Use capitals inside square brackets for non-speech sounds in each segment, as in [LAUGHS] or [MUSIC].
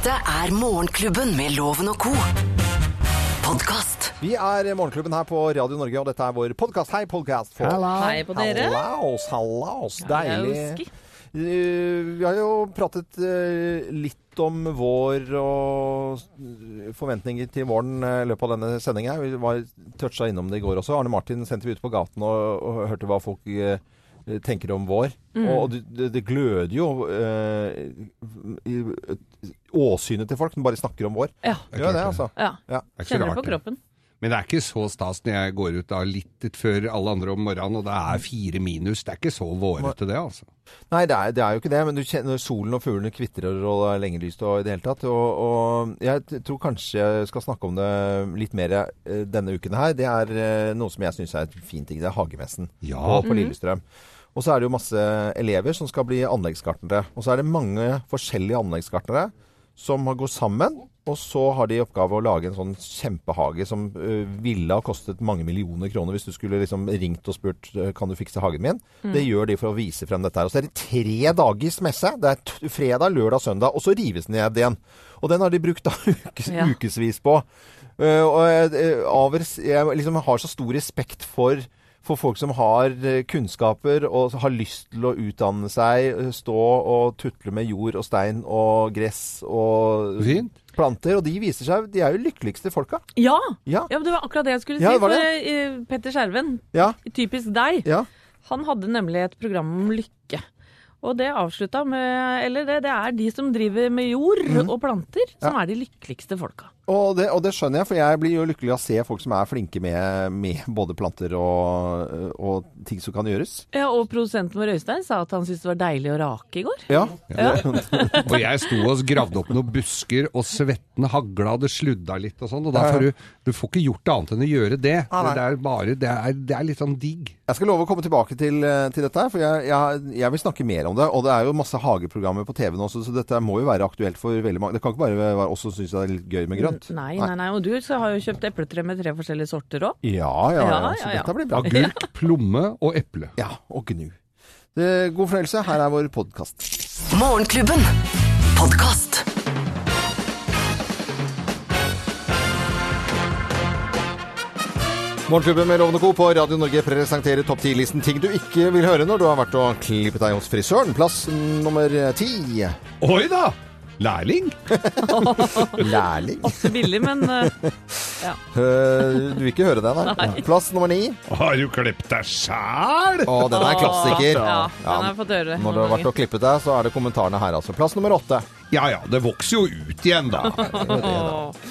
Dette er Morgenklubben med Loven og co. Podkast. Vi er Morgenklubben her på Radio Norge, og dette er vår podkast. Hei, podkast. Hei på dere. Hallaus, hallaus. Deilig. Eh, Vi har jo pratet eh, litt om vår og forventninger til våren eh, i løpet av denne sendinga. Vi var toucha innom det i går også. Arne Martin sendte vi ut på gaten og, og hørte hva folk eh, tenker om vår. Mm. Og det, det, gløder jo eh, åsynet til folk som bare snakker om vår. Ja. Gjør det, det. altså. ja. Ja. Er Kjenner det på det. kroppen. Men det er ikke så stas når jeg går ut da litt før alle andre om morgenen, og det er fire minus. Det er ikke så vårete det, altså. Nei, det er, det er jo ikke det, men du kjenner solen og fuglene kvitrer og det er lenge lyst og i det hele tatt. Og, og jeg tror kanskje jeg skal snakke om det litt mer eh, denne uken her. Det er eh, noe som jeg syns er et fint ting. Det er hagemessen Ja. på, på Lillestrøm. Og så er det jo masse elever som skal bli anleggsgartnere. Og så er det mange forskjellige anleggsgartnere som har gått sammen. Og så har de i oppgave å lage en sånn kjempehage som ø, ville ha kostet mange millioner kroner hvis du skulle liksom ringt og spurt kan du fikse hagen min. Det gjør de for å vise frem dette her. Og så er det tre dagers messe. Det er t fredag, lørdag, søndag, og så rives den ned igjen. Og den har de brukt da [LAUGHS] ukes, Ja. ukevis på. Uh, og jeg, uh, over, jeg liksom har så stor respekt for for folk som har eh, kunnskaper og har lyst til å utdanne seg, eh, stå og tutle med jord og stein og gress og Fint. Planter. Og de viser seg De er jo lykkeligste folka. Ja! Ja. ja, det var akkurat det jeg skulle Ja, si. det For eh, Petter Skjerven, Ja. typisk deg, ja. han hadde nemlig et program om lykke. Og det avslutta med Eller det, det er de som driver med jord mm. og planter, som er de lykkeligste folka. Og det, og det skjønner jeg, for jeg blir jo lykkelig av å se folk som er flinke med, med både planter og, og ting som kan gjøres. Ja, Og produsenten vår Øystein sa at han syntes det var deilig å rake i går. Ja. Ja. [LAUGHS] Og jeg sto og gravde opp noen busker, og svetten hagla, det sludda litt og sånn. Og da får du, du får ikke gjort annet enn å gjøre det. Ah. Det er bare, det er, det er litt sånn digg. Jeg skal love å komme tilbake til, eh, til dette, for jeg, jeg, jeg vil snakke mer om det. Og det er jo masse hageprogrammer på TV nå, så, så dette må jo være aktuelt for veldig mange. Det kan ikke bare være oss som syns det er litt gøy med grønt. Nei, nei, nei. Og du så har jo kjøpt epletre med tre forskjellige sorter òg. Ja, ja, ja. Ja, Så ja, ja. dette blir bra. Agurk, [LAUGHS] plomme og eple. Ja, og gnu. Det, god fornøyelse. Her er vår podkast. Morgenklubben. Podkast. Morgenklubben med Lovende Co. på Radio Norge presenterer topp 10-listen ting du ikke vil høre når du har vært og klippet deg hos frisøren. Plass nummer ti. Oi da! Lærling? [LAUGHS] Lærling. Ofte billig, men uh, ja. Eh, du vil ikke høre det, nei? Plass nummer ni. Har du klippet deg sjæl? Å, den er klassiker. Ja, den har jeg fått høre Når du har vært og klippet deg, så er det kommentarene her, altså. Plass nummer åtte. Ja ja, det vokser jo ut igjen, da. [LAUGHS] Åh.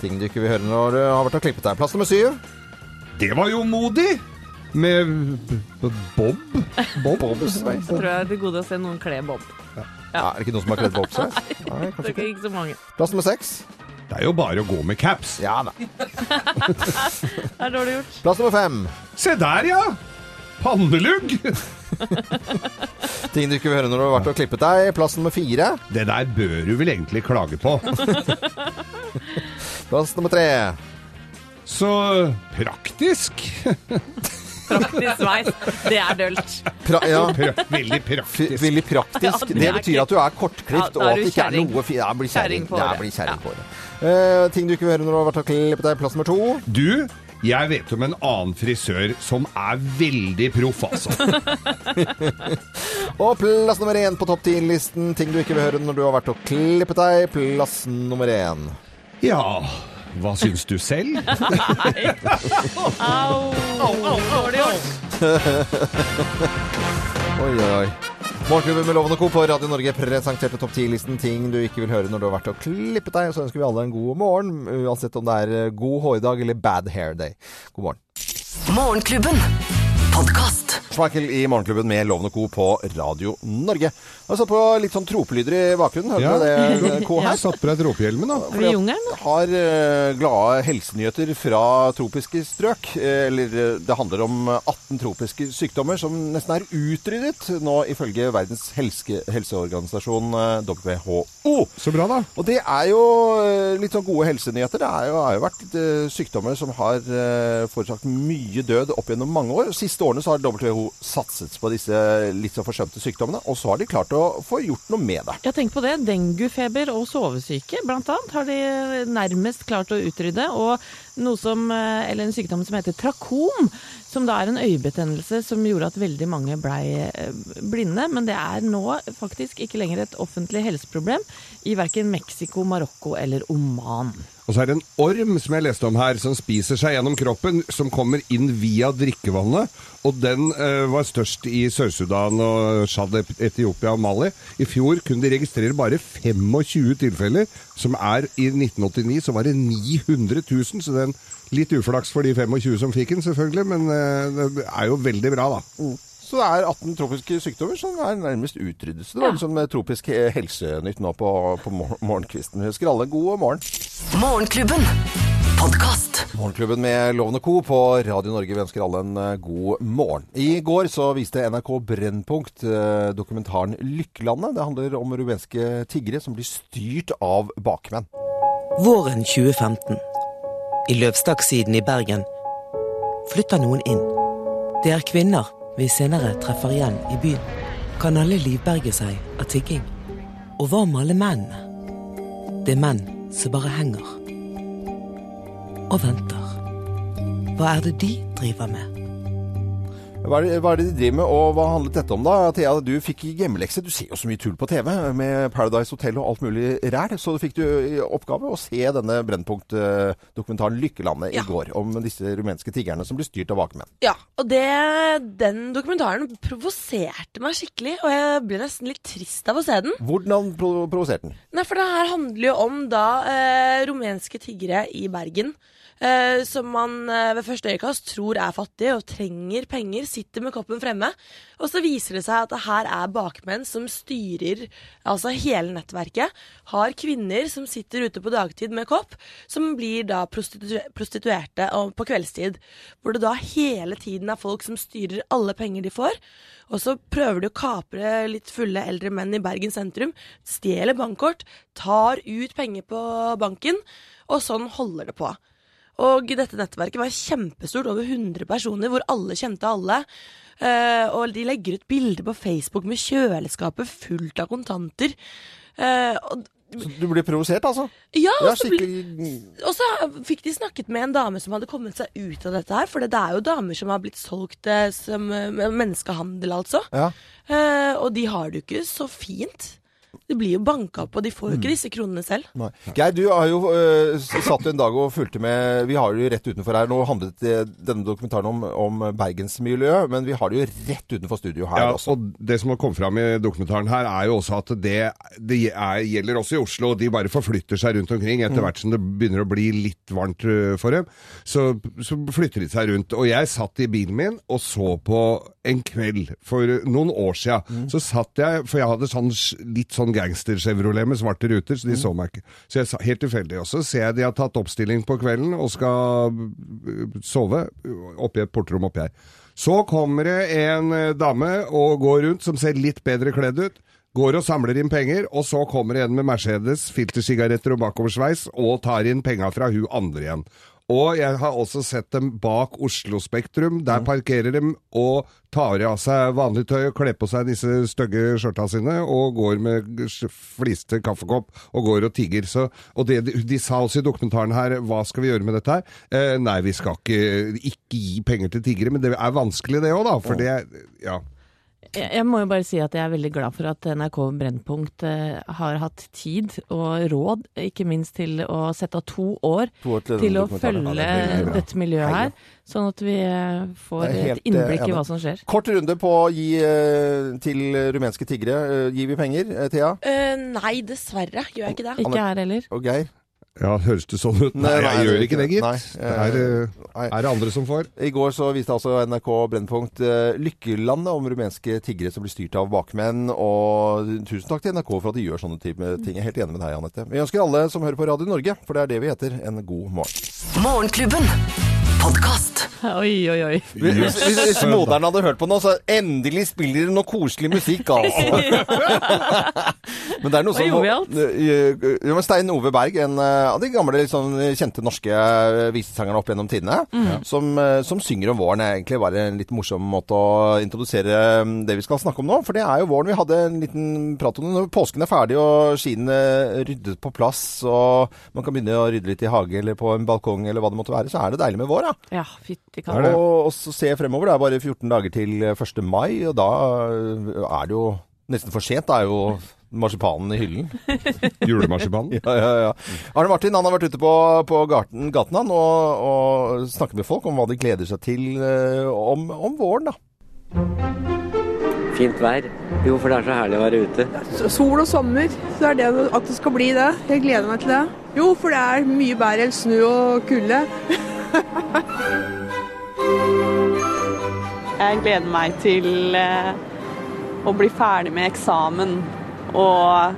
Ting du ikke vil høre når du har vært og klippet deg. Plass nummer syv. Det var jo modig! Med Bob? Bob? Bobsveis. Jeg tror jeg er til gode å se noen kle Bob. Ja, er det ikke noen som har kledd bobsveis? [LAUGHS] Nei, Det kanskje er ikke. ikke så mange. Plass nummer seks. Det er jo bare å gå med caps. Ja da. [LAUGHS] Det er dårlig gjort. Plass nummer fem. Se der, ja! Pannelugg! Ting du ikke vil høre når du har vært og klippet deg. Plass nummer fire. Det der bør du vel egentlig klage på. [LAUGHS] Plass nummer tre. Så praktisk. [LAUGHS] Praktisk sveis. Det er dølt. Pra ja. Pra veldig F- praktisk. Veldig praktisk. Ja, det det, betyr at du er kortklipt, Ja, og at det ikke er noe fint. Ja, blir kjerring. På det håret. Ja. på håret. Eh, ting du ikke vil høre når du har vært og klippet deg. Plass nummer to. Du, jeg vet om en annen frisør som er veldig proff, altså. [LAUGHS] Og plass nummer én på topp ti-listen. Ting du ikke vil høre når du har vært og klippet deg. Plass nummer én. Ja, hva syns du selv? [LAUGHS] Au! Dårlig gjort. [LAUGHS] Oi, oi, oi. Morgenklubben med Loven og Co. på Radio Norge presenterte topp 10-listen ting du ikke vil høre når du har vært og klippet deg. Så ønsker vi alle en god morgen, uansett om det er eh, god hårdag eller bad hair day. God morgen. Morgenklubben. Podkast. Schmeichel i Morgenklubben med Loven og Co. på Radio Norge. Jeg har satt på litt sånn tropelyder i bakgrunnen. Hørte Ja. du det, Co. Jeg her? satt på deg tropehjelmen, da. Er vi i jungelen? har eh, glade helsenyheter fra tropiske strøk. Eh, eller eh, det handler om eh, 18 tropiske sykdommer som nesten er utryddet nå ifølge Verdens helse helseorganisasjon eh, WHO. Så bra, da. Og det er jo eh, litt sånn gode helsenyheter. Det er jo, har jo vært eh, sykdommer som har eh, forårsaket mye død opp gjennom mange år. Siste siste årene så har WHO satset på disse litt så forsømte sykdommene, og så har de klart å få gjort noe med det. Ja, tenk på det. Denguefeber og sovesyke, blant annet, har de nærmest klart å utrydde. Og noe som, eh, eller en sykdom som heter trakom, som da er en øyebetennelse som gjorde at veldig mange blei eh, blinde. Men det er nå faktisk ikke lenger et offentlig helseproblem i verken Mexico, Marokko eller Oman. Og så er det en orm som jeg leste om her, som spiser seg gjennom kroppen, som kommer inn via drikkevannet. Og den eh, var størst i Sør-Sudan og Tsjad, Etiopia og Mali. I fjor kunne de registrere bare 25 tilfeller, som er i 1989 så var det 900 000. Så en litt uflaks for de 25 som fikk den, selvfølgelig, men eh, det er jo veldig bra, da. Så det er 18 tropiske sykdommer som er nærmest utryddet. Så det var Ja. liksom tropisk helsenytt nå på, på mor- morgenkvisten. Vi ønsker alle god morgen. Morgenklubben. Podkast. Morgenklubben med Lovende Co. på Radio Norge. Vi ønsker alle en eh, god morgen. I går så viste NRK Brennpunkt eh, dokumentaren 'Lykkelandet'. Det handler om rumenske tiggere som blir styrt av bakmenn. Våren 2015. I Løvstakksiden i Bergen flytter noen inn. Det er kvinner vi senere treffer igjen i byen. Kan alle livberge seg av tigging? Og hva med alle mennene? Det er menn som bare henger. Og venter. Hva er det de driver med? Hva er, det, hva er det de driver med, og hva handlet dette om da? Thea, du fikk hjemmelekse. Du ser jo så mye tull på TV med Paradise Hotel og alt mulig ræl. Så fikk du i oppgave å se denne Brennpunkt-dokumentaren 'Lykkelandet' Ja. i går. Om disse rumenske tiggerne som blir styrt av bakmenn. Ja, og det, den dokumentaren provoserte meg skikkelig, og jeg ble nesten litt trist av å se den. Hvordan provoserte den? Nei, for det her handler jo om da eh, rumenske tiggere i Bergen. Eh, som man eh, ved første øyekast tror er fattige og trenger penger, sitter med koppen fremme. Og så viser det seg at det her er bakmenn som styrer altså hele nettverket. Har kvinner som sitter ute på dagtid med kopp, som blir da prostitu prostituerte på kveldstid. Hvor det da hele tiden er folk som styrer alle penger de får. Og så prøver de å kapre litt fulle eldre menn i Bergen sentrum. Stjeler bankkort, tar ut penger på banken, og sånn holder det på. Og dette nettverket var kjempestort, over 100 personer, hvor alle kjente alle. Uh, og de legger ut bilder på Facebook med kjøleskapet fullt av kontanter. Uh, og, Så du blir provosert, altså? ja, og så skikkelig og så fikk de snakket med en dame som hadde kommet seg ut av dette her. For det er jo damer som har blitt solgt eh, som eh, menneskehandel, altså. Ja. Uh, og de har det jo ikke så fint. De blir jo banka opp, og de får jo Mm. ikke disse kronene selv. Nei. Geir, du har jo uh, satt en dag og fulgte med Vi har det jo rett utenfor her. Nå handlet det, denne dokumentaren om, om bergensmiljøet, men vi har det jo rett utenfor studio her Ja, også. og det som har kommet fram i dokumentaren her, er jo også at det, det er, gjelder også i Oslo. De bare forflytter seg rundt omkring etter hvert som det begynner å bli litt varmt øh, for dem. Så, så flytter de seg rundt. Og jeg satt i bilen min og så på en kveld for noen år siden. Så satt jeg, for jeg hadde sånn, litt sånn gangster-Chevrolet med svarte ruter, så de så meg ikke. Så jeg sa helt tilfeldig. Og så ser jeg de har tatt oppstilling på kvelden og skal øh, sove oppi et portrom oppi her. Så kommer det en eh, dame og går rundt som ser litt bedre kledd ut. Går og samler inn penger, og så kommer det en med Mercedes, filtersigaretter og bakoversveis, og tar inn penga fra hun andre igjen. Og jeg har også sett dem bak Oslo Spektrum. Der parkerer de og tar av seg vanlig tøy og kler på seg disse stygge skjørta sine og går med fliste kaffekopp og går og tigger. Så, og det, de, de sa også i dokumentaren her, hva skal vi gjøre med dette her? Eh, nei, vi skal ikke, ikke gi penger til tiggere, men det er vanskelig det òg, da. For det, ja. Jeg, jeg må jo bare si at jeg er veldig glad for at NRK Brennpunkt eh, har hatt tid og råd, ikke minst til å sette av to år To år til til å følge det dette miljøet her, sånn at vi eh, får helt, et innblikk i hva som skjer. Kort runde på å gi eh, til rumenske tiggere. Gir vi penger, eh, Thea Uh, nei, dessverre gjør jeg ikke det. Ikke her heller. og Geir? Ja, høres det sånn ut? Nei, Nei, jeg nei, gjør ikke det, gitt. er, eh, er det andre som får. I går så viste altså NRK Brennpunkt eh, Lykkelandet om rumenske tiggere som blir styrt av bakmenn. Og tusen takk til NRK for at de gjør sånne type ting. Jeg er helt enig med deg, Anette. Vi ønsker alle som hører på Radio Norge, for det er det vi heter, en god morgen. Morgenklubben. Podkast. Oi, oi, oi. Hvis, hvis, hvis moderen hadde hørt på nå, så endelig spiller det noe koselig musikk, [LAUGHS] altså. men det er noe som jovialt. Ja, Stein Ove Berg, en eh, av de gamle sånn kjente norske eh, visesangerne opp gjennom tidene, som, eh, som synger om våren. er egentlig bare en litt morsom måte å introdusere eh, det vi skal snakke om nå. For det er jo våren. Vi hadde en liten prat om det. Når påsken er ferdig og skiene ryddet på plass, og man kan begynne å rydde litt i hage eller på en balkong eller hva det måtte være, så er det deilig med vår, da. Ja, fytti katta. Og, og så ser jeg fremover. Det er bare 14 dager til 1. mai, og da er det jo nesten for sent. Da er jo marsipanen i hyllen. [LAUGHS] Julemarsipanen. Ja, ja, ja. Arne Martin han har vært ute på, på gaten, gaten han, og, og snakket med folk om hva de gleder seg til eh, om, om våren. da. Fint vær. Jo, for det er så herlig å være ute. Sol og sommer, så er det at det skal bli det. Jeg gleder meg til det. Jo, for det er mye bedre enn snø og kulde. [LAUGHS] [LAUGHS] Jeg gleder meg til eh, å bli ferdig med eksamen og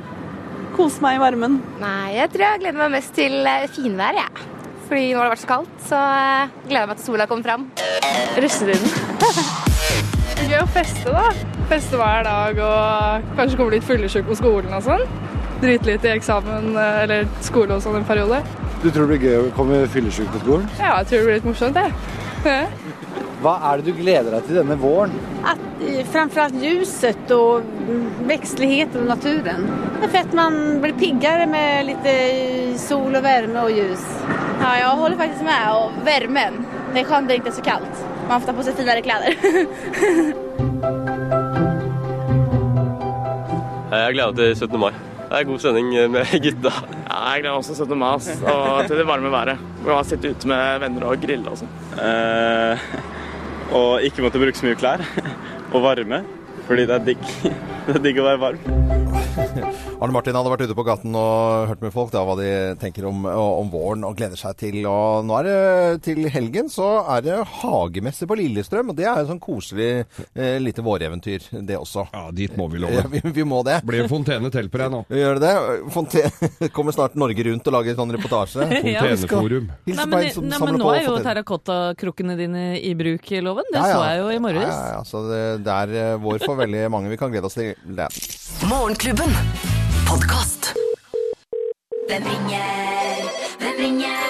kose meg i varmen. Nei, jeg tror jeg gleder meg mest til eh, finvær, jeg. Fordi nå har det vært så kaldt, så eh, gleder jeg meg til sola kommer fram. Russetiden. [LAUGHS] Gøy å feste, da. Feste hver dag og kanskje komme litt fyllesyk på skolen og sånn. Drite litt i eksamen eller skole og sånn en periode. Du tror det blir gøy å komme fyllesyk på skolen? Ja, jeg tror det blir litt morsomt, det. [LAUGHS] Hva er det du gleder deg til denne våren? At, framfor alt ljuset og vekstligheten og naturen. Det er fett man blir piggere med litt sol og varme og ljus. Ja, jeg holder faktisk med. Og varmen. Det er skönt det ikke er så kaldt. Man får ta på seg finere klær. [LAUGHS] Jeg gleder meg til 17. mai. Det er god sending med gutta. Ja, jeg gleder meg også til 17. mai og til det varme været. Hvor jeg har sittet ute med venner og grilla og sånn. og ikke måtte bruke så mye klær. [LAUGHS] Og varme. Fordi det er digg. [LAUGHS] Det er digg å være varm. [LAUGHS] Arne Martin hadde vært ute på gaten og hørt med folk da, hva de tenker om, om våren og gleder seg til. Og nå er det til helgen så er det hagemesse på Lillestrøm. Og det er jo sånn koselig eh, lite våreventyr, det også. Ja, dit må vi Ja, love. [LAUGHS] vi, vi må det. Blir en fontene til på deg nå. Gjør det det? Fonte [LAUGHS] kommer snart Norge Rundt og lager sånn reportasje. Fonteneforum. Ja. Nei, men, nei, men nå er jo terrakottakrukkene dine i bruk i loven. Det Ja, ja. så jeg jo i morges. Ja, ja, ja. Så det, det er eh, vår for veldig mange. Vi kan glede oss til det. Morgenklubben. Podkast. Hvem ringer? Hvem ringer?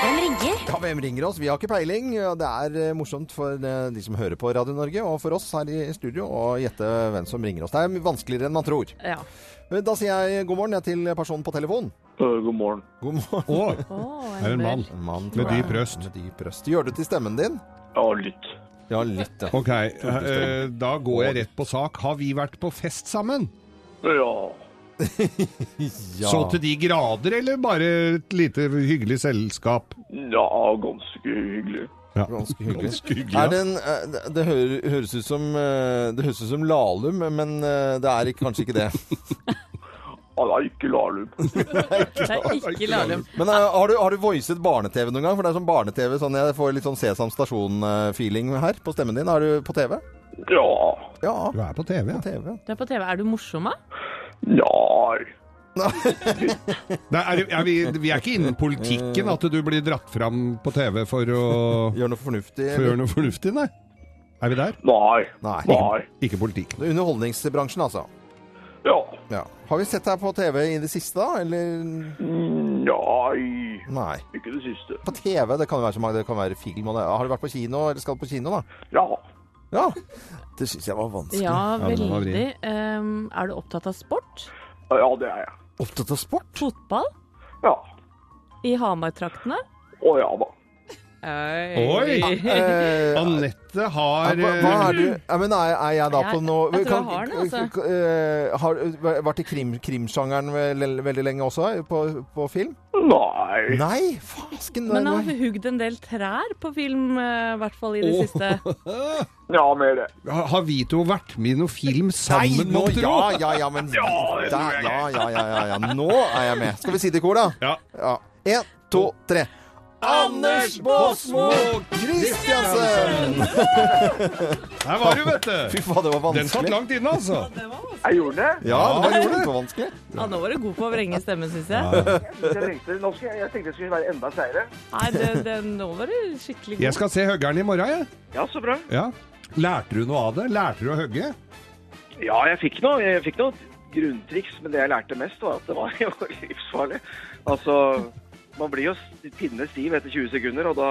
Hvem ringer? Ja, hvem ringer oss? Vi har ikke peiling. Det er eh, morsomt for eh, de som hører på Radio Norge, og for oss her i studio å gjette hvem som ringer oss. Det er vanskeligere enn man tror. Ja. Eh, Da sier jeg god morgen jeg, til personen på telefon. god morgen. God morgen. Å, [LAUGHS] Å, er en mann. En mann, Med dyp røst. Med dyp røst. Gjør det til stemmen din? Ja, litt. Ja, litt. Ja. Ok, da går jeg rett på sak. Har vi vært på fest sammen? Ja. [LAUGHS] Ja. Så til de grader, eller bare et lite hyggelig selskap? Ja, ganske hyggelig. Ja. Ganske [LAUGHS] hyggelig. Ganske hyggelig, Er ja. det, en, eh, det, høres ut som eh, Det høres ut som Lahlum, men eh, det er kanskje ikke det. [LAUGHS] Ja, det er ikke Lahlum. Men eh, har, du, har du voicet barne-TV noen gang? For det er sånn barne-TV, sånn jeg får litt sånn Sesam Stasjon-feeling her på stemmen din. Er du på TV? Ja. Ja, Du er på TV, på. TV. Du er på TV. Er du morsom, da? Nei. [LAUGHS] Nei, er, er vi, vi er ikke innen politikken at du blir dratt fram på TV for å, [LAUGHS] Gjøre noe fornuftig. for å gjøre noe fornuftig, nei? Er vi der? Nei. Nei. Ikke, Ikke politikk. Er Underholdningsbransjen, altså. Ja. Ja. Har vi sett deg på TV i det siste, da? Eller Nei. Nei. Ikke det siste. På TV, det kan jo være så mange, det kan være film og det. Har du vært på kino, eller skal du på kino, da? Ja. Ja. Det syns jeg var vanskelig. Ja, veldig. Um, er du opptatt av sport? Ja, det er jeg. Opptatt av sport? Fotball? Ja. I Hamar-traktene? Å ja da. Oi! Eh, [LAUGHS] Anette har hva, hva er du eh, ja, men er, er jeg da Jeg- på noe jeg tror jeg har den, altså. eh, Har du vært i krim, krimsjangeren vel- veldig lenge også, på, på film? Nei. Nei, fasken! Men har vi hugd en del trær på film, eh, i hvert fall i det oh. siste. [LAUGHS] Ja, mer det. Har har vi to vært med i noe film Nei, nå, tro? ja, ja, ja, men [LAUGHS] Ja, ja, ja, ja, ja, ja. Nå er jeg med. Skal vi si det i kor, da? Ja. Ja. En, to, tre. Anders Båsmo Kristiansen! [LAUGHS] Der var du, vet du. Fy faen, det var vanskelig. Den satt langt inne, altså. Jeg gjorde det. Ja, det var gjorde det. Det var vanskelig. Ja, nå var du god på å vrenge stemmen, syns jeg. Jeg tenkte, nå skal jeg, tenkte jeg skulle være enda seigere. Nei, det, det, nå var du skikkelig god. Jeg skal se høggeren i morgen, jeg. Ja, så bra. Ja. Lærte du noe av det? Lærte du å hogge? Ja, jeg fikk noe, jeg fikk noe grunntriks, men det jeg lærte mest var at det var [LAUGHS] jo livsfarlig. Altså, man blir jo pinne stiv etter 20 sekunder, og da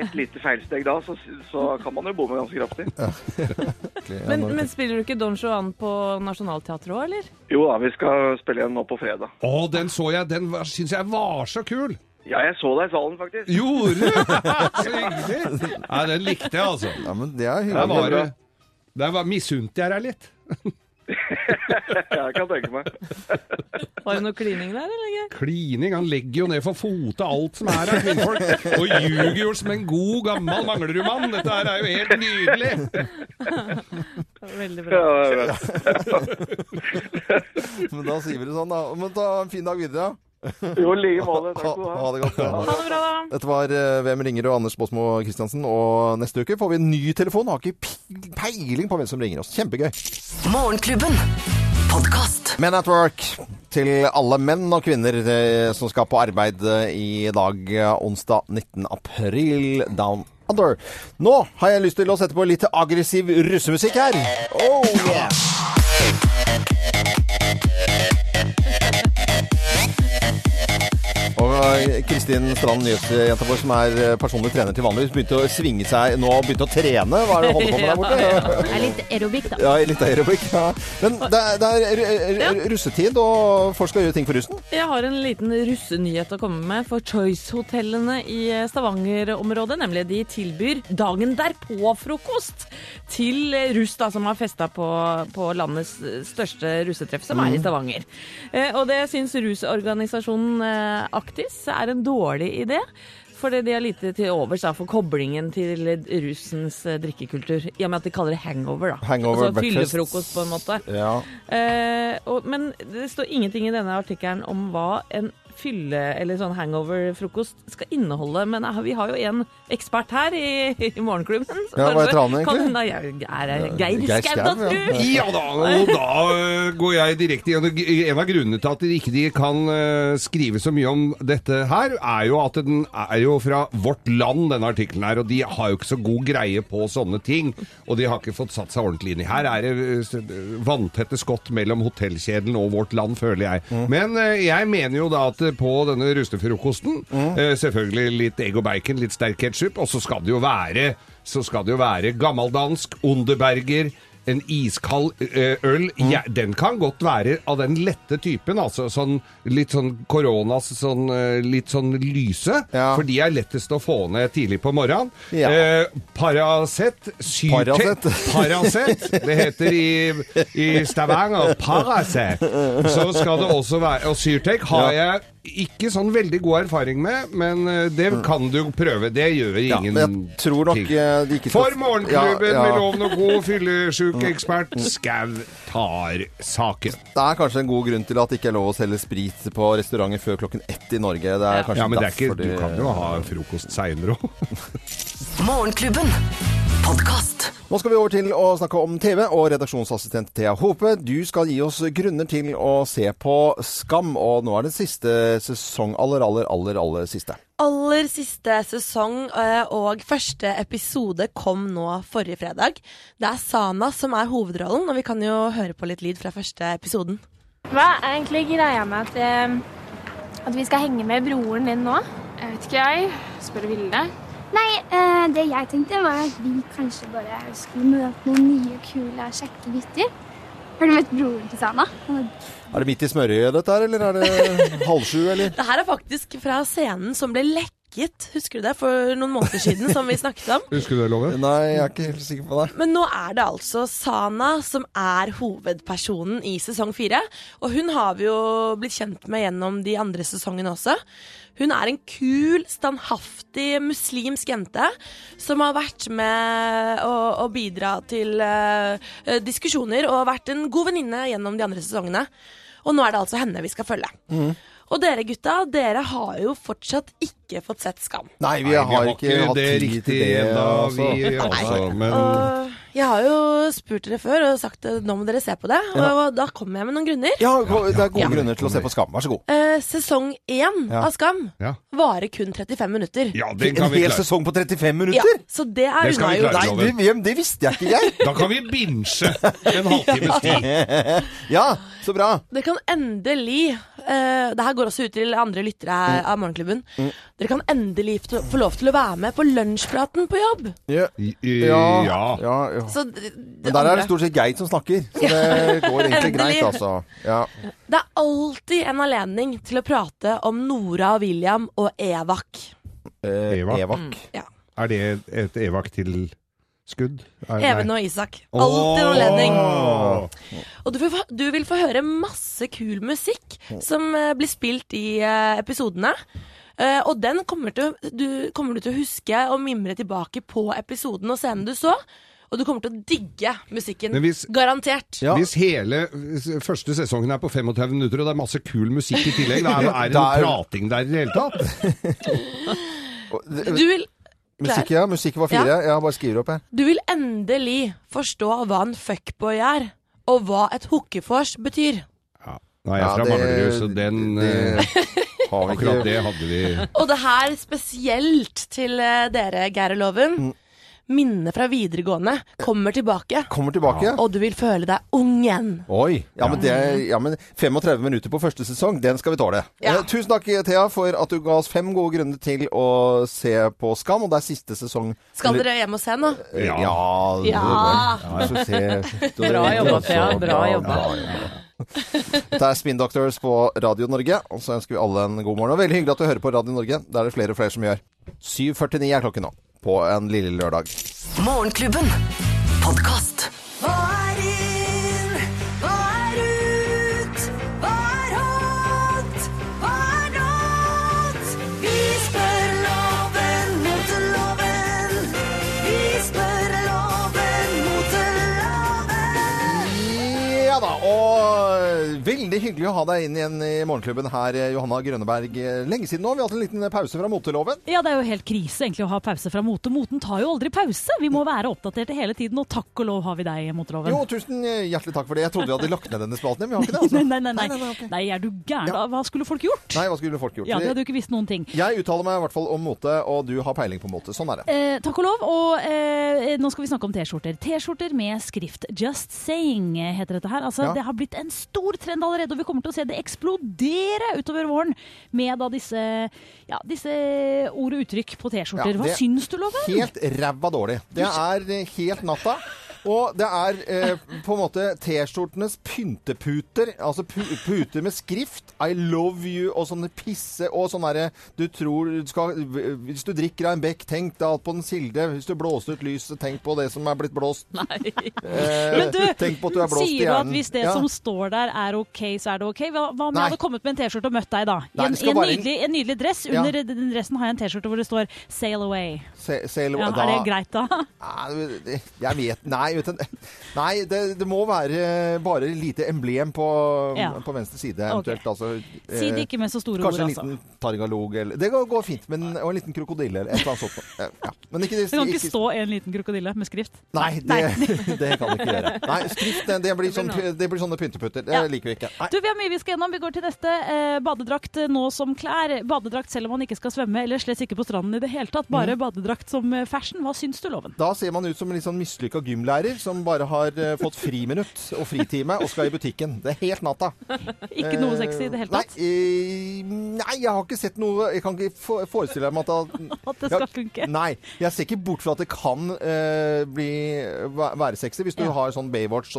et lite feilsteg da, så, så kan man jo bomme ganske kraftig. [LAUGHS] Men, men spiller du ikke Don Juan på Nationaltheatret òg, eller? Jo da, vi skal spille igjen nå på fredag. Å, den så jeg. Den var- syns jeg var så kul. Ja, jeg så deg i salen, faktisk. Gjorde du? [LAUGHS] Så hyggelig. Nei, den likte jeg, altså. Ja, men det er Der hyggelig. var det Der var misunte jeg deg litt. [LAUGHS] [LAUGHS] jeg kan tenke meg. [LAUGHS] Var det noe klining der, eller? ikke? Klining. Han legger jo ned for fote alt som er av kvinnfolk. Og ljuger jo som en god, gammel Manglerud-mann. Dette her er jo helt nydelig. [LAUGHS] Veldig Ja, bra. vet. Men da sier vi det sånn, da. Men ta en fin dag videre. Jo, i like måte. Takk skal du ha. ha det godt. Ha det bra, da. Dette var eh, Hvem ringer og Anders Båsmo Christiansen. Og neste uke får vi en ny telefon. Har ikke peiling på hvem som ringer oss. Kjempegøy. Morgenklubben. Men at work til alle menn og kvinner eh, som skal på arbeid eh, i dag, onsdag 19. april. Down under. Nå har jeg lyst til å sette på litt aggressiv russemusikk her. Oh yeah! Kristin Strand, nyhetsjenta vår, som er eh, personlig trener til vanligvis, begynte å svinge seg nå, og begynte å trene. Hva er det du holder på med der borte? Det er litt aerobikk, da. Ja, litt aerobikk. Ja. Men det er, det er russetid, og folk skal gjøre ting for russen. Jeg har en liten russenyhet å komme med for Choice-hotellene i Stavanger-området. Nemlig de tilbyr dagen derpå-frokost til russ da, som har festa på, på landets største russetreff, som er i Stavanger. Eh, og det syns rusorganisasjonen eh, Aktis er en dårlig idé. Fordi de har lite til overs for koblingen til russens eh, drikkekultur. I og med at de kaller det hangover. da. Hangover altså fyllefrokost, på en måte. Ja. Eh, og, men det står ingenting i denne artikkelen om hva en fylle- eller sånn hangover-frokost skal inneholde. Men eh, vi har jo en ekspert her i, i Morgenklubben. så Ja, hva heter han egentlig? kan da- jeg er det Geir Geir Skau, da, ja. tru? Ja da, og [LAUGHS] da øh, går jeg direkte igjen. En av grunnene til at de ikke de kan øh, skrive så mye om dette her, er jo at den er jo fra Vårt Land, denne artikkelen her, og de har jo ikke så god greie på sånne ting. Og de har ikke fått satt seg ordentlig inn i. Her er det øh, s- vanntette skott mellom hotellkjeden og Vårt Land, føler jeg. Men øh, jeg mener jo da at på denne rustefrokosten, øh, selvfølgelig litt egg og bacon, litt sterk ketsjup, og så skal det jo være så skal det jo være gammeldansk, Onderberger, en iskald eh, øl. Ja, den kan godt være av den lette typen, altså sånn litt sånn koronas, sånn eh, litt sånn lyse. For de er lettest å få ned tidlig på morgenen. Ja. Eh, Paracet, Paracet. Paracet, det heter i, i Stavanger Paracet. [LAUGHS] Så skal det også være Og Syrtec har jeg ikke sånn veldig god erfaring med, men eh, det kan du prøve. Det gjør ingen ja, jeg tror nok ting. eh, de ikke skal For Morgenklubben Ja, ja. med Loven og God fyllesykeekspert Skau tar saken. Det er kanskje en god grunn til at det ikke er lov å selge sprit på restauranter før klokken ett i Norge. Det er kanskje Ja, men det er ikke, du kan jo ha frokost seinere òg. Morgenklubben. Podkast. Nå skal vi over til å snakke om TV, og redaksjonsassistent Thea Hope, du skal gi oss grunner til å se på Skam, og nå er det siste sesong, aller, aller, aller, aller siste. aller siste sesong eh, og første episode kom nå forrige fredag. Det er Sana som er hovedrollen, og vi kan jo høre på litt lyd fra første episoden. Hva er egentlig greia med at, eh, at vi skal henge med broren din nå? Jeg vet ikke, jeg. Spør Vilde. Nei, eh, det jeg tenkte var at vi kanskje bare skulle møte noen nye, kule, kjekke gutter. Har du møtt broren til Sana? Er Er det midt i smørøyet dette her, eller er det [LAUGHS] halv sju, eller? Det her er faktisk fra scenen som ble lekket, husker du det, for noen måneder siden, som vi snakket om. [LAUGHS] Husker du det, Love? Nei, jeg er ikke helt sikker på det. Men nå er det altså Sana som er hovedpersonen i sesong fire. Og hun har vi jo blitt kjent med gjennom de andre sesongene også. Hun er en kul, standhaftig muslimsk jente som har vært med å, å bidra til eh, diskusjoner og vært en god venninne gjennom de andre sesongene. Og nå er det altså henne vi skal følge. Og dere gutta, dere har jo fortsatt ikke fått sett Skam. Nei, vi har ikke hatt det tid riktig til det. ennå, altså. vi altså. Men Og jeg har jo spurt dere før og sagt at nå må dere se på det, og da kommer jeg med noen grunner. Ja, det er gode Ja. grunner til å se på Skam. Vær så god. Eh, sesong én Ja. av Skam Ja. varer kun 35 minutter. ja, den En vi hel klare. sesong på 35 Ja, minutter? så det er vi unnagjort. Nei, det, det visste jeg ikke, jeg. [LAUGHS] Da kan vi binche en halvtimes tid. [LAUGHS] Ja, så bra. Det kan endelig eh, Det her går også ut til andre lyttere her av Morgenklubben. Dere kan endelig få lov til å være med på lunsjpraten på jobb. Ja. Ja, Ja. ja, ja. Så det, Men der er det stort sett Geit som snakker, så det går egentlig [LAUGHS] greit, altså. Ja. det er alltid en anledning til å prate om Nora og William og Evak. Eh, Evak? Evak. Ja. Er det et evak til skudd? Even og Isak. Alltid en anledning. Og du vil, få, du vil få høre masse kul musikk som eh, blir spilt i eh, episodene. Eh, og den kommer, til, du, kommer du til å huske og mimre tilbake på episoden og scenen du så. Og du kommer til å digge musikken. Hvis- Garantert. Ja. Hvis hele første sesongen er på 35 minutter, og det er masse kul musikk i tillegg, da er, [LAUGHS] er det noe er- prating der i det hele tatt? [LAUGHS] Du vil, Musikk, ja. Musikk var fire. Jeg bare skriver opp her. du vil endelig forstå hva en fuckboy er, og hva et hookefors betyr. Nå er jeg Ja, fra det- Manglerud, så den det eh, [LAUGHS] har vi Akkurat det hadde vi [LAUGHS] Og det her spesielt til eh, dere, Geir og Loven. Minnene fra videregående kommer tilbake, Kommer tilbake. og du vil føle deg ung igjen. Oi. Ja, men, det, ja, men 35 minutter på første sesong, den skal vi tåle. Ja. Eh, tusen takk, Thea, for at du ga oss fem gode grunner til å se på Skam. Og det er siste sesong. Skal dere hjem og se nå? Ja. Ja. Ja. Ja, Bra jobba, Thea. Bra Bra jobba. Det er Spin Doctors på Radio Norge, og så ønsker vi alle en god morgen. Og veldig hyggelig at du hører på Radio Norge. Det er det flere og flere som gjør. 7.49 er klokken nå, på en lille lørdag. Morgenklubben. Podkast. Hva Ja da, og veldig hyggelig å ha deg inn igjen i morgenklubben her, Johanna Grønneberg. Lenge siden nå. Vi har hatt en liten pause fra moteloven. Ja, det er jo helt krise egentlig å ha pause fra mote. Moten tar jo aldri pause. Vi må være oppdaterte hele tiden, og takk og lov har vi deg, Moteloven. Jo, tusen hjertelig takk for det. Jeg trodde vi hadde lagt ned denne spalten, men vi har ikke det. altså. [LAUGHS] Nei, nei, nei. nei. nei, er du gæren? Ja. Hva skulle folk gjort? Nei, hva skulle folk gjort? Ja, det hadde jo ikke visst noen ting. Jeg uttaler meg i hvert fall om mote, og du har peiling på mote. Sånn er det. Eh, takk og lov. Og eh, nå skal vi snakke om T-skjorter. T-skjorter med skrift 'Just Saying' heter dette her. Altså, Ja. Det har blitt en stor trend allerede, og vi kommer til å se det eksplodere utover våren med da disse, ja, disse ord og uttrykk på T-skjorter. Ja, Hva syns du, Loven? Helt ræva dårlig. Det er eh, helt natta. Og det er eh, på en måte T-skjortenes pynteputer. Altså pu puter med skrift. I love you og sånne pisse og sånn derre Du tror du skal Hvis du drikker av en bekk, tenk alt på den silde. Hvis du blåser ut lyset, tenk på det som er blitt blåst. Nei. Eh, Men du, tenk på at du er blåst sier du at hvis det Ja. som står der er ok, så er det ok? Hva, hva om Nei. jeg hadde kommet med en T-skjorte og møtt deg da? I en, en, nydelig, en nydelig dress. Ja. Under den dressen har jeg en T-skjorte hvor det står 'Sail Away'. Se, away. Ja, er det greit da? Nei, jeg vet Nei, vet uten, [LAUGHS] nei det, det må være bare lite emblem på, Ja. på venstre side, eventuelt. Altså, Si det eh, ikke med så store ord, altså. Kanskje en altså. liten targalog eller Det går, fint, men, og en liten krokodille eller et eller annet sånt. Eh, Ja. Men ikke, Det kan ikke stå en liten krokodille med skrift. Nei, det, [LAUGHS] det kan det ikke gjøre. Nei, skrift det, det, blir, sånn, det blir sånne pynteputter. Det Ja. liker vi ikke. Nei. Du, Vi har mye vi skal gjennom. Vi går til neste. Eh, badedrakt eh, nå som klær. Badedrakt selv om man ikke skal svømme, eller slett ikke på stranden i det hele tatt. Bare mm. badedrakt som eh, fashion. Hva syns du, Loven? Da ser man ut som en litt sånn mislykka gymlærer som bare har eh, fått friminutt og fritime og skal i butikken. Det er helt natta. [LAUGHS] Ikke noe sexy i det hele tatt? Nei, eh, nei, jeg har ikke sett noe Jeg kan ikke for- forestille meg at [LAUGHS] At det skal funke? Nei. Jeg ser ikke bort fra at det kan uh, bli, være sexy hvis du Ja. har sånn Baywatch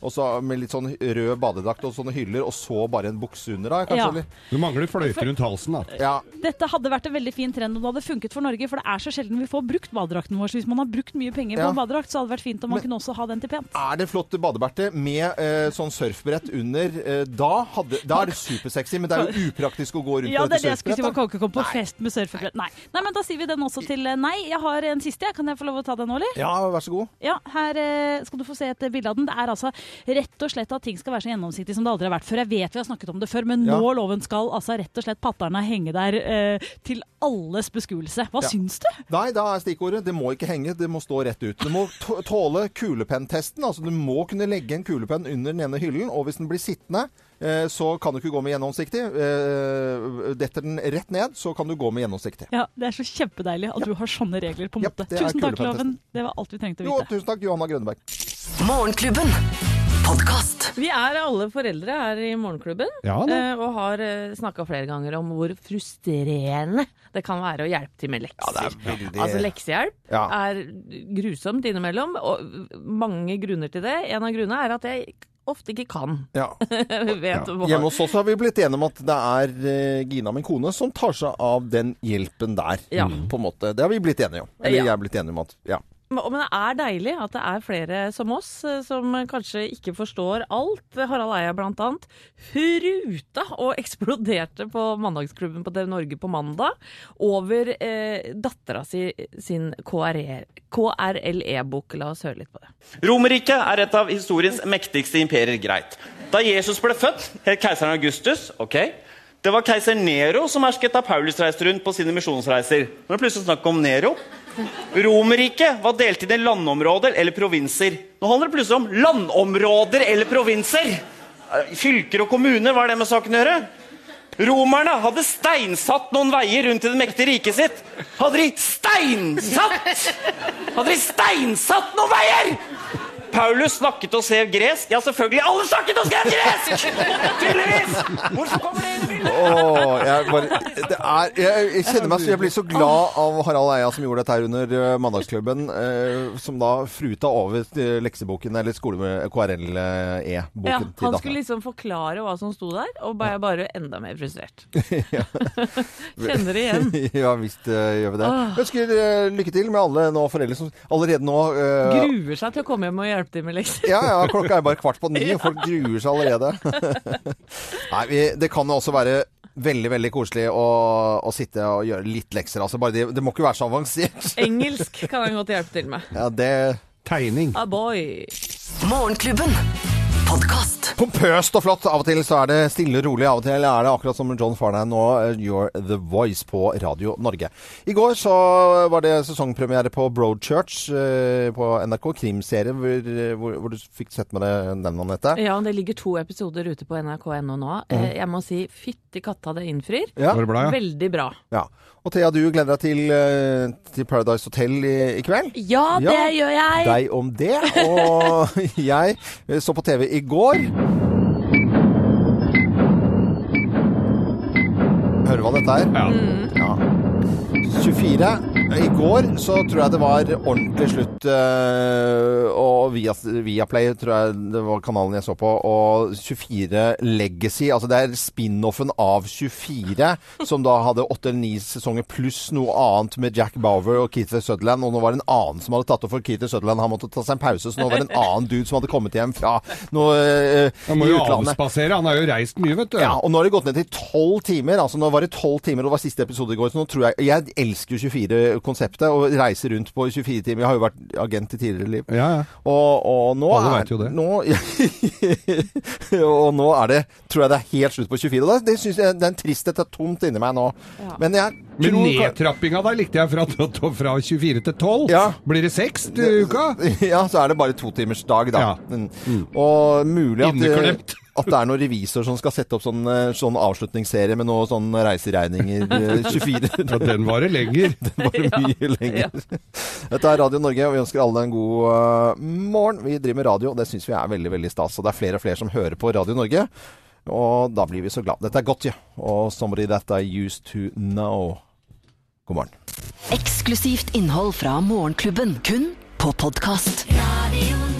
også, også med litt sånn rød badedrakt og sånne hyller, og så bare en bukse under da, kanskje? Ja. Eller? Du mangler fløyte rundt halsen, da. Ja. Dette hadde vært en veldig fin trend om det hadde funket for Norge, for det er så sjelden vi får brukt badedrakten vår. Så hvis man har brukt mye penger på Ja. en badedrakt, så hadde det vært fint om man kunne også ha den til pent. Er det flott badeberte med eh, sånn surfbrett under? Eh, da, hadde, da er det supersexy, men det er jo [LAUGHS] upraktisk å gå rundt Ja, på det er det jeg skulle si. Man kan ikke komme på fest med surfebrett. Nei. Nei, men da sier vi den også til eh, nei. Jeg har en siste. jeg. Kan jeg få lov å ta den nå, eller? Ja, vær så god. Ja, her eh, skal du få se et bilde av den. Det er altså rett og slett at ting skal være så gjennomsiktig som det aldri har vært før. Jeg vet vi har snakket om det før, men Ja. nå loven skal altså rett og slett patterne henge der eh, til alles beskuelse. Hva Ja. syns du? Nei, da er stikkordet. Det må ikke henge, det må stå rett ut. Det må tåle kulepenntesten. Altså, du må kunne legge en kulepenn under den ene hyllen, og hvis den blir sittende, eh, så kan du ikke gå med gjennomsiktig. Eh, detter den rett ned, så kan du gå med gjennomsiktig. Ja, Det er så kjempedeilig at du har sånne regler på en måte. det Tusen takk. Loven. Det var alt vi trengte å Jo, vite. tusen takk, Johanna Grønneberg. Morgenklubben. Podkast. Vi er alle foreldre her i Morgenklubben, Ja eh, og har snakka flere ganger om hvor frustrerende det kan være å hjelpe til med lekser. det er veldig- Altså Leksehjelp Ja. er grusomt innimellom, og mange grunner til det. En av grunnene er at jeg ofte ikke kan. Ja. [LAUGHS] Hjemme hos oss har vi blitt enige om at det er eh, Gina, min kone, som tar seg av den hjelpen der. Ja. På en måte. Det har vi blitt enige om. Eller Ja. jeg er blitt enig om at ja. Men det er deilig at det er flere som oss, eh, som kanskje ikke forstår alt. Harald Eia blant annet fruta og eksploderte på Mandagsklubben på TV Norge på mandag over eh, dattera si sin KRLE-bok. La oss høre litt på det. Romerriket er et av historiens mektigste imperier, greit. Da Jesus ble født, het keiseren Augustus. ok. Det var keiser Nero som hersket da Paulus reiste rundt på sine misjonsreiser. Nå er det plutselig snakk om Nero. Romerriket var delt inn i landområder eller provinser. Nå handler det plutselig om landområder eller provinser. Eh, Fylker og kommuner, hva er det med saken å gjøre? Romerne hadde steinsatt noen veier rundt i det mektige riket sitt. Hadde de steinsatt? Hadde de steinsatt noen veier? Paulus snakket og skrev gresk. Ja, selvfølgelig. Alle snakket og skrev gresk! [LAUGHS] Tydeligvis! Hvorfor kommer det inn i bildet? Oh, jeg, bare, det er, jeg, jeg kjenner meg så Jeg blir så glad av Harald Eia som gjorde dette her under eh, Mandagsklubben. eh, som da fruta over eh, lekseboken, eller skole- KRLE-boken Ja, han skulle liksom forklare hva som sto der, og ble bare enda mer frustrert. [LAUGHS] [LAUGHS] Kjenner det igjen. ja visst uh, gjør vi det. Ønsker uh, lykke til med alle nå foreldre som allerede nå uh, Gruer seg til å komme hjem og hjelpe til med lekser. Ja, ja, klokka er bare kvart på ni, [LAUGHS] og folk gruer seg allerede. [LAUGHS] Nei, vi, det kan jo også være veldig, veldig koselig å, å sitte og gjøre litt lekser. Altså, bare det, det må ikke være så avansert. [LAUGHS] Engelsk kan han godt hjelpe til med. Ja, det... Tegning. Ah, boy. Morgenklubben. Podkast. Pompøst og flott. Av og til så er det stille og rolig. Av og til er det akkurat som John Farnham nå, eh, You're The Voice på Radio Norge. I går så var det sesongpremiere på Broadchurch eh, på NRK, krimserie, hvor, hvor, hvor du fikk sett med deg den, Anette. Ja, det ligger to episoder ute på nrk.no nå. Eh, Jeg må si fytti katta, det innfrir. Ja. Det bra, ja? Veldig bra. Ja. Og Thea, du gleder deg til, eh, til Paradise Hotel i, i kveld? Ja, det gjør jeg. Deg om det. Og [LAUGHS] jeg eh, så på TV i går. Hører du hva dette er? Ja. 24. I går så tror jeg det var ordentlig slutt, eh, og via, Viaplay tror jeg det var kanalen jeg så på, og 24 Legacy, altså det er spin-offen av 24, som da hadde 8 eller 9 sesonger, pluss noe annet med Jack Bauer og Keith Sutherland, og nå var det en annen som hadde tatt opp for Keith Sutherland, han måtte ta seg en pause, så nå var det en annen dude som hadde kommet hjem fra noe uh, Han må jo avspasere, han har jo reist mye, vet du. Ja, og nå har det gått ned til tolv timer. Altså nå var det tolv timer, og det var siste episode i går. Så nå tror jeg Jeg elsker jo 24-konseptet, og reise rundt på 24 timer. Jeg har jo vært agent i tidligere liv. Ja, ja. Og, og nå Alle er jo det. Nå, [LAUGHS] og nå er det Tror jeg det er helt slutt på 24. Og det, det synes jeg det er en tristhet. Er tomt inni meg nå. Men jeg Men nedtrappinga der likte jeg fra, [LAUGHS] fra 24 til 12. Blir det seks til uka? [LAUGHS] Ja, så er det bare totimersdag, da. Mm. Og mulig at Inneklemt. At det er noen revisor som skal sette opp sånn, eh, sånn avslutningsserie med noen sånn reiseregninger eh, 24. [LAUGHS] Ja, den varer lenger. [LAUGHS] Den varer mye lenger. [LAUGHS] Dette er Radio Norge, og vi ønsker alle en god eh, morgen. Vi driver med radio, og det syns vi er veldig veldig stas. Og det er flere og flere som hører på Radio Norge. Og da blir vi så glad. Dette er godt, ja. Og 'Somebody That I Used To Know'. God morgen. Eksklusivt innhold fra Morgenklubben, kun på podkast. Radio